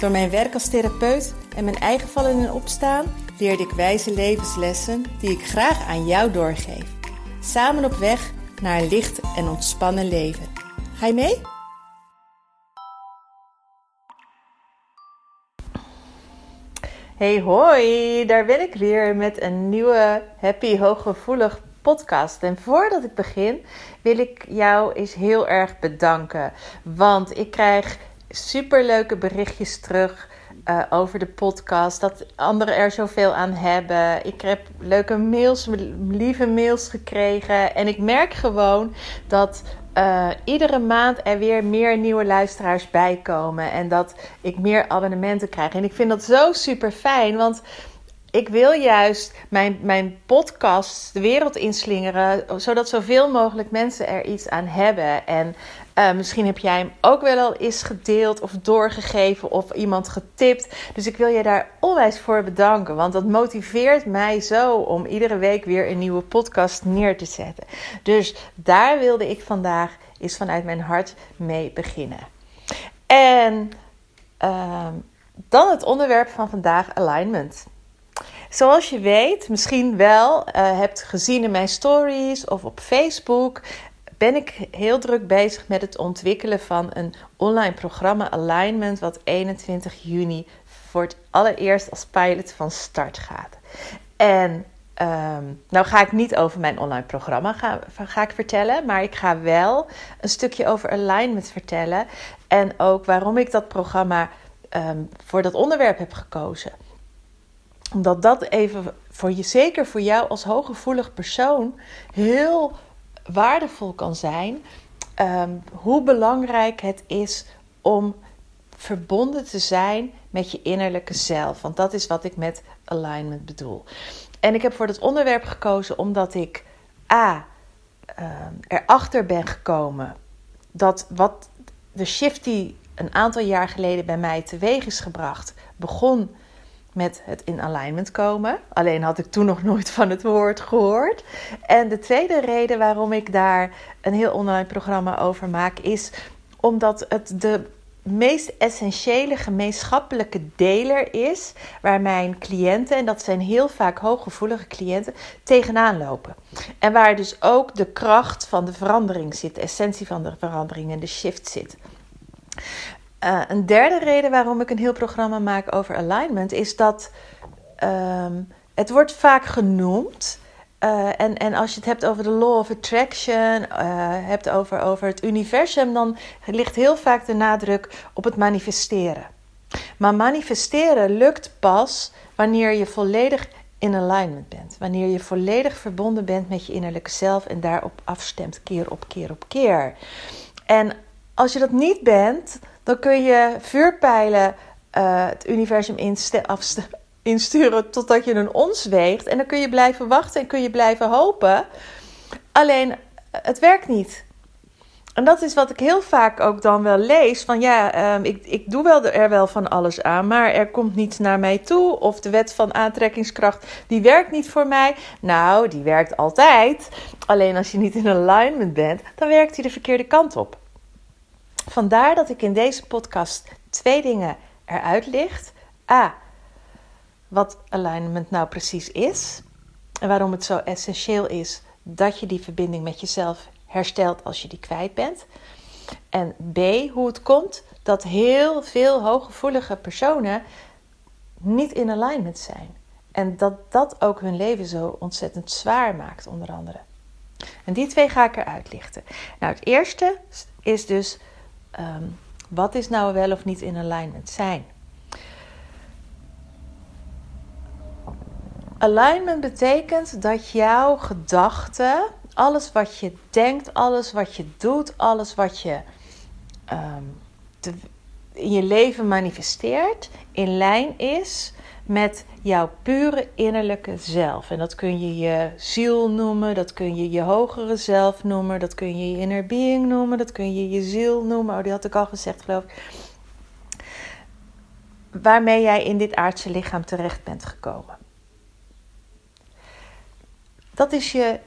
Door mijn werk als therapeut en mijn eigen vallen en opstaan leerde ik wijze levenslessen die ik graag aan jou doorgeef. Samen op weg naar een licht en ontspannen leven. Ga je mee? Hey hoi, daar ben ik weer met een nieuwe Happy Hooggevoelig podcast. En voordat ik begin, wil ik jou eens heel erg bedanken. Want ik krijg superleuke berichtjes terug uh, over de podcast. Dat anderen er zoveel aan hebben. Ik heb leuke mails, lieve mails gekregen. En ik merk gewoon dat uh, iedere maand er weer meer nieuwe luisteraars bij komen. En dat ik meer abonnementen krijg. En ik vind dat zo super fijn. Want ik wil juist mijn, mijn podcast de wereld inslingeren, zodat zoveel mogelijk mensen er iets aan hebben. En uh, misschien heb jij hem ook wel al eens gedeeld of doorgegeven of iemand getipt. Dus ik wil je daar onwijs voor bedanken, want dat motiveert mij zo om iedere week weer een nieuwe podcast neer te zetten. Dus daar wilde ik vandaag eens vanuit mijn hart mee beginnen. En uh, dan het onderwerp van vandaag, alignment. Zoals je weet, misschien wel uh, hebt gezien in mijn stories of op Facebook, ben ik heel druk bezig met het ontwikkelen van een online programma Alignment, wat 21 juni voor het allereerst als pilot van start gaat. En um, nou ga ik niet over mijn online programma ga, vertellen, maar ik ga wel een stukje over alignment vertellen en ook waarom ik dat programma um, voor dat onderwerp heb gekozen omdat dat even voor je, zeker voor jou als hooggevoelig persoon, heel waardevol kan zijn. Um, hoe belangrijk het is om verbonden te zijn met je innerlijke zelf. Want dat is wat ik met alignment bedoel. En ik heb voor dit onderwerp gekozen omdat ik A. Um, erachter ben gekomen dat wat de shift die een aantal jaar geleden bij mij teweeg is gebracht, begon met het in alignment komen. Alleen had ik toen nog nooit van het woord gehoord. En de tweede reden waarom ik daar een heel online programma over maak, is omdat het de meest essentiële gemeenschappelijke deler is waar mijn cliënten, en dat zijn heel vaak hooggevoelige cliënten, tegenaan lopen. En waar dus ook de kracht van de verandering zit, de essentie van de verandering en de shift zit. Uh, een derde reden waarom ik een heel programma maak over alignment is dat um, het wordt vaak genoemd. Uh, en, en als je het hebt over de law of attraction, uh, hebt over, over het universum, dan ligt heel vaak de nadruk op het manifesteren. Maar manifesteren lukt pas wanneer je volledig in alignment bent. Wanneer je volledig verbonden bent met je innerlijke zelf en daarop afstemt keer op keer op keer. En als je dat niet bent, dan kun je vuurpijlen uh, het universum insturen totdat je een ons weegt. En dan kun je blijven wachten en kun je blijven hopen. Alleen, het werkt niet. En dat is wat ik heel vaak ook dan wel lees. Van ja, um, ik, ik doe wel er wel van alles aan, maar er komt niets naar mij toe. Of de wet van aantrekkingskracht, die werkt niet voor mij. Nou, die werkt altijd. Alleen als je niet in alignment bent, dan werkt hij de verkeerde kant op. Vandaar dat ik in deze podcast twee dingen eruit licht. A. Wat alignment nou precies is. En waarom het zo essentieel is dat je die verbinding met jezelf herstelt als je die kwijt bent. En B. Hoe het komt dat heel veel hooggevoelige personen niet in alignment zijn. En dat dat ook hun leven zo ontzettend zwaar maakt, onder andere. En die twee ga ik eruit lichten. Nou, het eerste is dus um, wat is nou wel of niet in alignment zijn? Alignment betekent dat jouw gedachten, alles wat je denkt, alles wat je doet, alles wat je te, in je leven manifesteert, in lijn is met jouw pure innerlijke zelf. En dat kun je je ziel noemen, dat kun je je hogere zelf noemen, dat kun je je inner being noemen, dat kun je je ziel noemen. Oh, die had ik al gezegd, geloof ik. Waarmee jij in dit aardse lichaam terecht bent gekomen. Dat is je,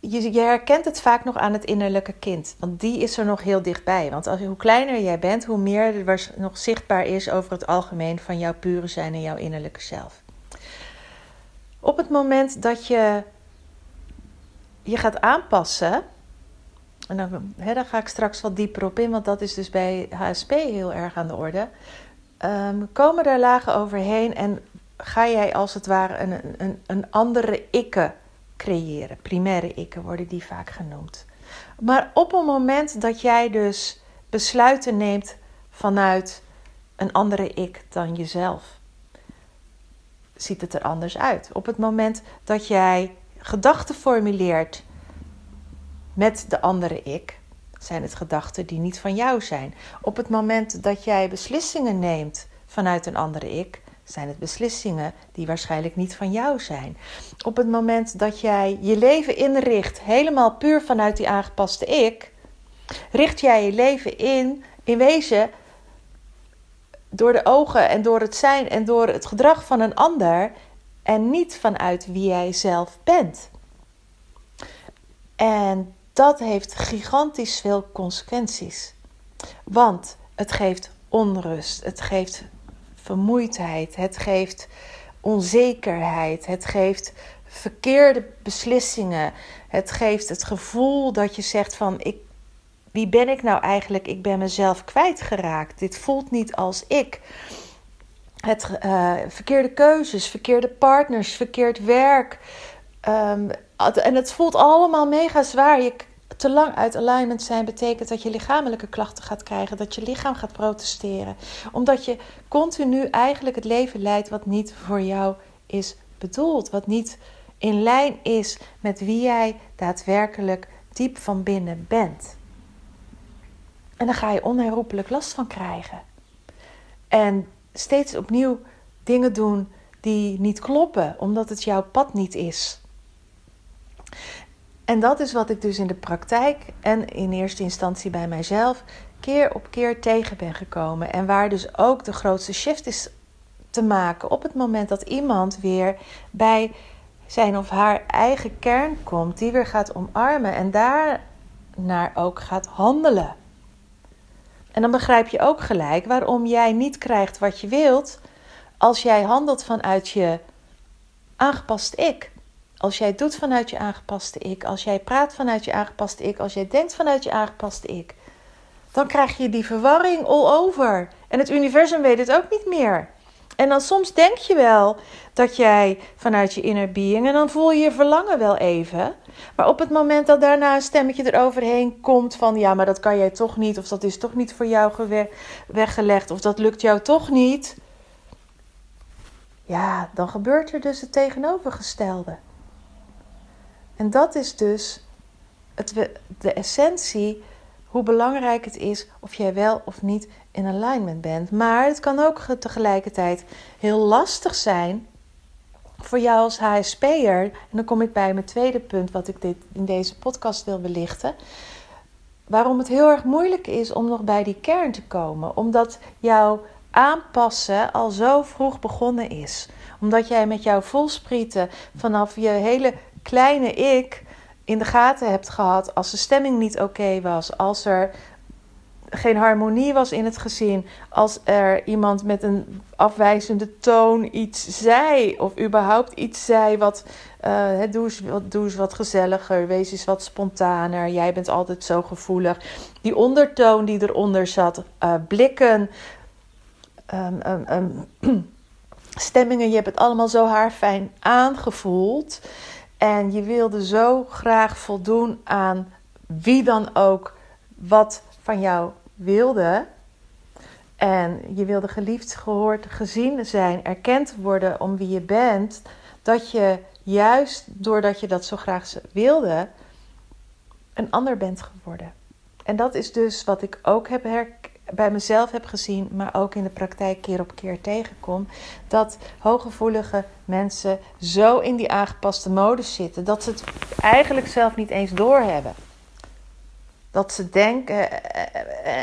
je, je, herkent het vaak nog aan het innerlijke kind. Want die is er nog heel dichtbij. Want als, hoe kleiner jij bent, hoe meer er nog zichtbaar is over het algemeen van jouw pure zijn en jouw innerlijke zelf. Op het moment dat je je gaat aanpassen. En dan, hè, daar ga ik straks wat dieper op in, want dat is dus bij HSP heel erg aan de orde. Um, komen er lagen overheen en ga jij als het ware een, een, een andere ikke creëren. Primaire ikken worden die vaak genoemd. Maar op het moment dat jij dus besluiten neemt vanuit een andere ik dan jezelf, ziet het er anders uit. Op het moment dat jij gedachten formuleert met de andere ik, zijn het gedachten die niet van jou zijn. Op het moment dat jij beslissingen neemt vanuit een andere ik, zijn het beslissingen die waarschijnlijk niet van jou zijn. Op het moment dat jij je leven inricht helemaal puur vanuit die aangepaste ik, richt jij je leven in, in wezen, door de ogen en door het zijn en door het gedrag van een ander en niet vanuit wie jij zelf bent. En dat heeft gigantisch veel consequenties. Want het geeft onrust, het geeft vermoeidheid, het geeft onzekerheid, het geeft verkeerde beslissingen, het geeft het gevoel dat je zegt van ik, wie ben ik nou eigenlijk? Ik ben mezelf kwijtgeraakt. Dit voelt niet als ik. Het uh, verkeerde keuzes, verkeerde partners, verkeerd werk. Um, en het voelt allemaal mega zwaar. Je te lang uit alignment zijn betekent dat je lichamelijke klachten gaat krijgen, dat je lichaam gaat protesteren, omdat je continu eigenlijk het leven leidt wat niet voor jou is bedoeld, wat niet in lijn is met wie jij daadwerkelijk diep van binnen bent. En dan ga je onherroepelijk last van krijgen. En steeds opnieuw dingen doen die niet kloppen, omdat het jouw pad niet is. En dat is wat ik dus in de praktijk en in eerste instantie bij mijzelf keer op keer tegen ben gekomen. En waar dus ook de grootste shift is te maken op het moment dat iemand weer bij zijn of haar eigen kern komt, die weer gaat omarmen en daarnaar ook gaat handelen. En dan begrijp je ook gelijk waarom jij niet krijgt wat je wilt als jij handelt vanuit je aangepast ik. Als jij doet vanuit je aangepaste ik, als jij praat vanuit je aangepaste ik, als jij denkt vanuit je aangepaste ik, dan krijg je die verwarring all over. En het universum weet het ook niet meer. En dan soms denk je wel dat jij vanuit je inner being en dan voel je je verlangen wel even. Maar op het moment dat daarna een stemmetje eroverheen komt van ja, maar dat kan jij toch niet, of dat is toch niet voor jou weggelegd, of dat lukt jou toch niet. Ja, dan gebeurt er dus het tegenovergestelde. En dat is dus het, de essentie, hoe belangrijk het is of jij wel of niet in alignment bent. Maar het kan ook tegelijkertijd heel lastig zijn voor jou als HSP'er. En dan kom ik bij mijn tweede punt, wat ik dit, in deze podcast wil belichten. Waarom het heel erg moeilijk is om nog bij die kern te komen. Omdat jouw aanpassen al zo vroeg begonnen is. Omdat jij met jouw volsprieten vanaf je hele kleine ik in de gaten hebt gehad als de stemming niet oké was, als er geen harmonie was in het gezin, als er iemand met een afwijzende toon iets zei of überhaupt iets zei wat uh, doe, eens, wat, wat gezelliger, wees eens wat spontaner, jij bent altijd zo gevoelig. Die ondertoon die eronder zat, uh, blikken, um, um, stemmingen, je hebt het allemaal zo haarfijn aangevoeld. En je wilde zo graag voldoen aan wie dan ook wat van jou wilde. En je wilde geliefd, gehoord, gezien zijn, erkend worden om wie je bent. Dat je juist doordat je dat zo graag wilde, een ander bent geworden. En dat is dus wat ik ook heb bij mezelf heb gezien, maar ook in de praktijk keer op keer tegenkom, dat hooggevoelige mensen zo in die aangepaste modus zitten dat ze het eigenlijk zelf niet eens doorhebben. Dat ze denken,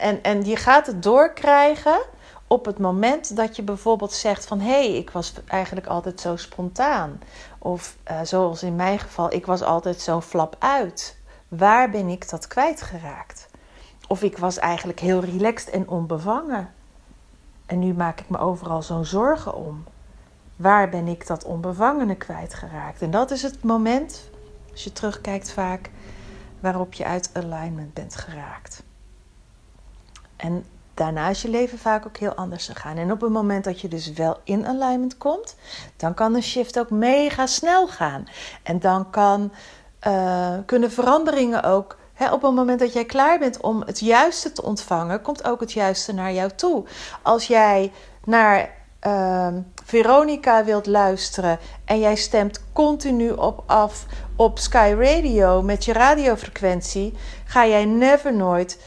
en, en je gaat het doorkrijgen op het moment dat je bijvoorbeeld zegt van hé, hey, ik was eigenlijk altijd zo spontaan. Of zoals in mijn geval, ik was altijd zo flap uit. Waar ben ik dat kwijtgeraakt? Of ik was eigenlijk heel relaxed en onbevangen. En nu maak ik me overal zo'n zorgen om. Waar ben ik dat onbevangene kwijtgeraakt? En dat is het moment, als je terugkijkt vaak, waarop je uit alignment bent geraakt. En daarna is je leven vaak ook heel anders gegaan. En op het moment dat je dus wel in alignment komt, dan kan de shift ook mega snel gaan. En dan kan, uh, kunnen veranderingen ook. Op het moment dat jij klaar bent om het juiste te ontvangen, komt ook het juiste naar jou toe. Als jij naar uh, Veronica wilt luisteren en jij stemt continu op af op Sky Radio met je radiofrequentie, ga jij never nooit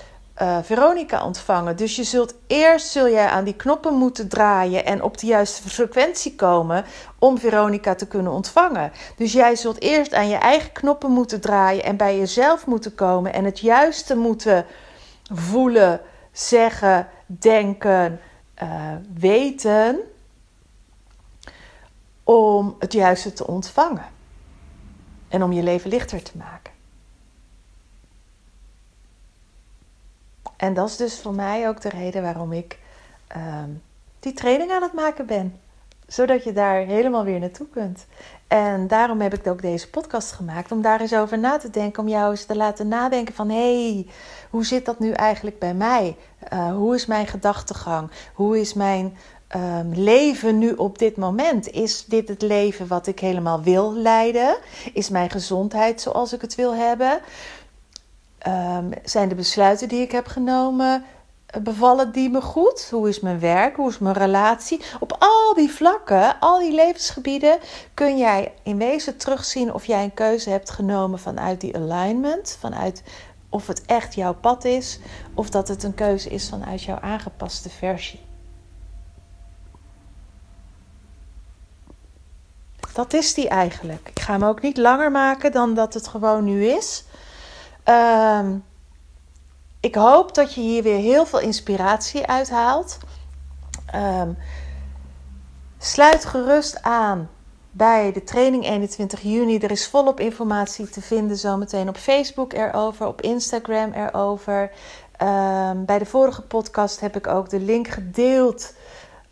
uh, Veronica ontvangen. Dus je zult eerst zul jij aan die knoppen moeten draaien en op de juiste frequentie komen om Veronica te kunnen ontvangen. Dus jij zult eerst aan je eigen knoppen moeten draaien en bij jezelf moeten komen en het juiste moeten voelen, zeggen, denken, uh, weten om het juiste te ontvangen en om je leven lichter te maken. En dat is dus voor mij ook de reden waarom ik ehm, die training aan het maken ben. Zodat je daar helemaal weer naartoe kunt. En daarom heb ik ook deze podcast gemaakt. Om daar eens over na te denken. Om jou eens te laten nadenken van... hé, hey, hoe zit dat nu eigenlijk bij mij? Uh, hoe is mijn gedachtegang? Hoe is mijn um, leven nu op dit moment? Is dit het leven wat ik helemaal wil leiden? Is mijn gezondheid zoals ik het wil hebben? Um, zijn de besluiten die ik heb genomen, eh, bevallen die me goed? Hoe is mijn werk? Hoe is mijn relatie? Op al die vlakken, al die levensgebieden, kun jij in wezen terugzien of jij een keuze hebt genomen vanuit die alignment, vanuit of het echt jouw pad is, of dat het een keuze is vanuit jouw aangepaste versie. Dat is die eigenlijk. Ik ga hem ook niet langer maken dan dat het gewoon nu is. Um, ik hoop dat je hier weer heel veel inspiratie uithaalt. Um, sluit gerust aan bij de training 21 juni. Er is volop informatie te vinden zometeen op Facebook erover, op Instagram erover. Um, bij de vorige podcast heb ik ook de link gedeeld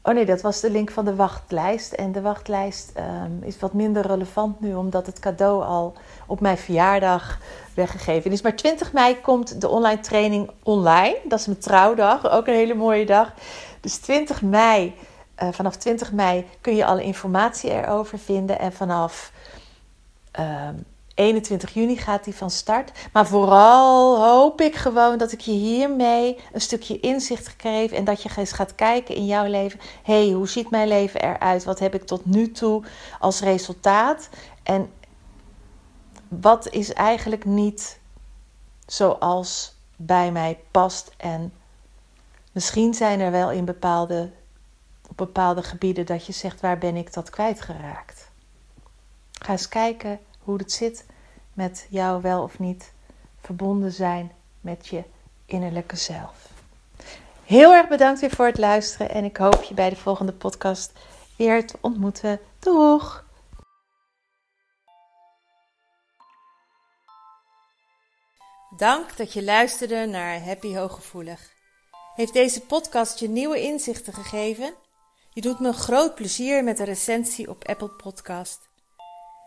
Oh nee, dat was de link van de wachtlijst. En de wachtlijst um, is wat minder relevant nu, omdat het cadeau al op mijn verjaardag weggegeven is. Maar 20 mei komt de online training online. Dat is mijn trouwdag, ook een hele mooie dag. Dus 20 mei, uh, vanaf 20 mei kun je alle informatie erover vinden. En vanaf um, 21 juni gaat die van start. Maar vooral hoop ik gewoon dat ik je hiermee een stukje inzicht geef. En dat je eens gaat kijken in jouw leven. hey, hoe ziet mijn leven eruit? Wat heb ik tot nu toe als resultaat? En wat is eigenlijk niet zoals bij mij past? En misschien zijn er wel in bepaalde, bepaalde gebieden dat je zegt: waar ben ik dat kwijtgeraakt? Ga eens kijken hoe het zit met jou wel of niet verbonden zijn met je innerlijke zelf. Heel erg bedankt weer voor het luisteren en ik hoop je bij de volgende podcast weer te ontmoeten. Doeg! Dank dat je luisterde naar Happy Hooggevoelig. Heeft deze podcast je nieuwe inzichten gegeven? Je doet me een groot plezier met een recensie op Apple Podcast.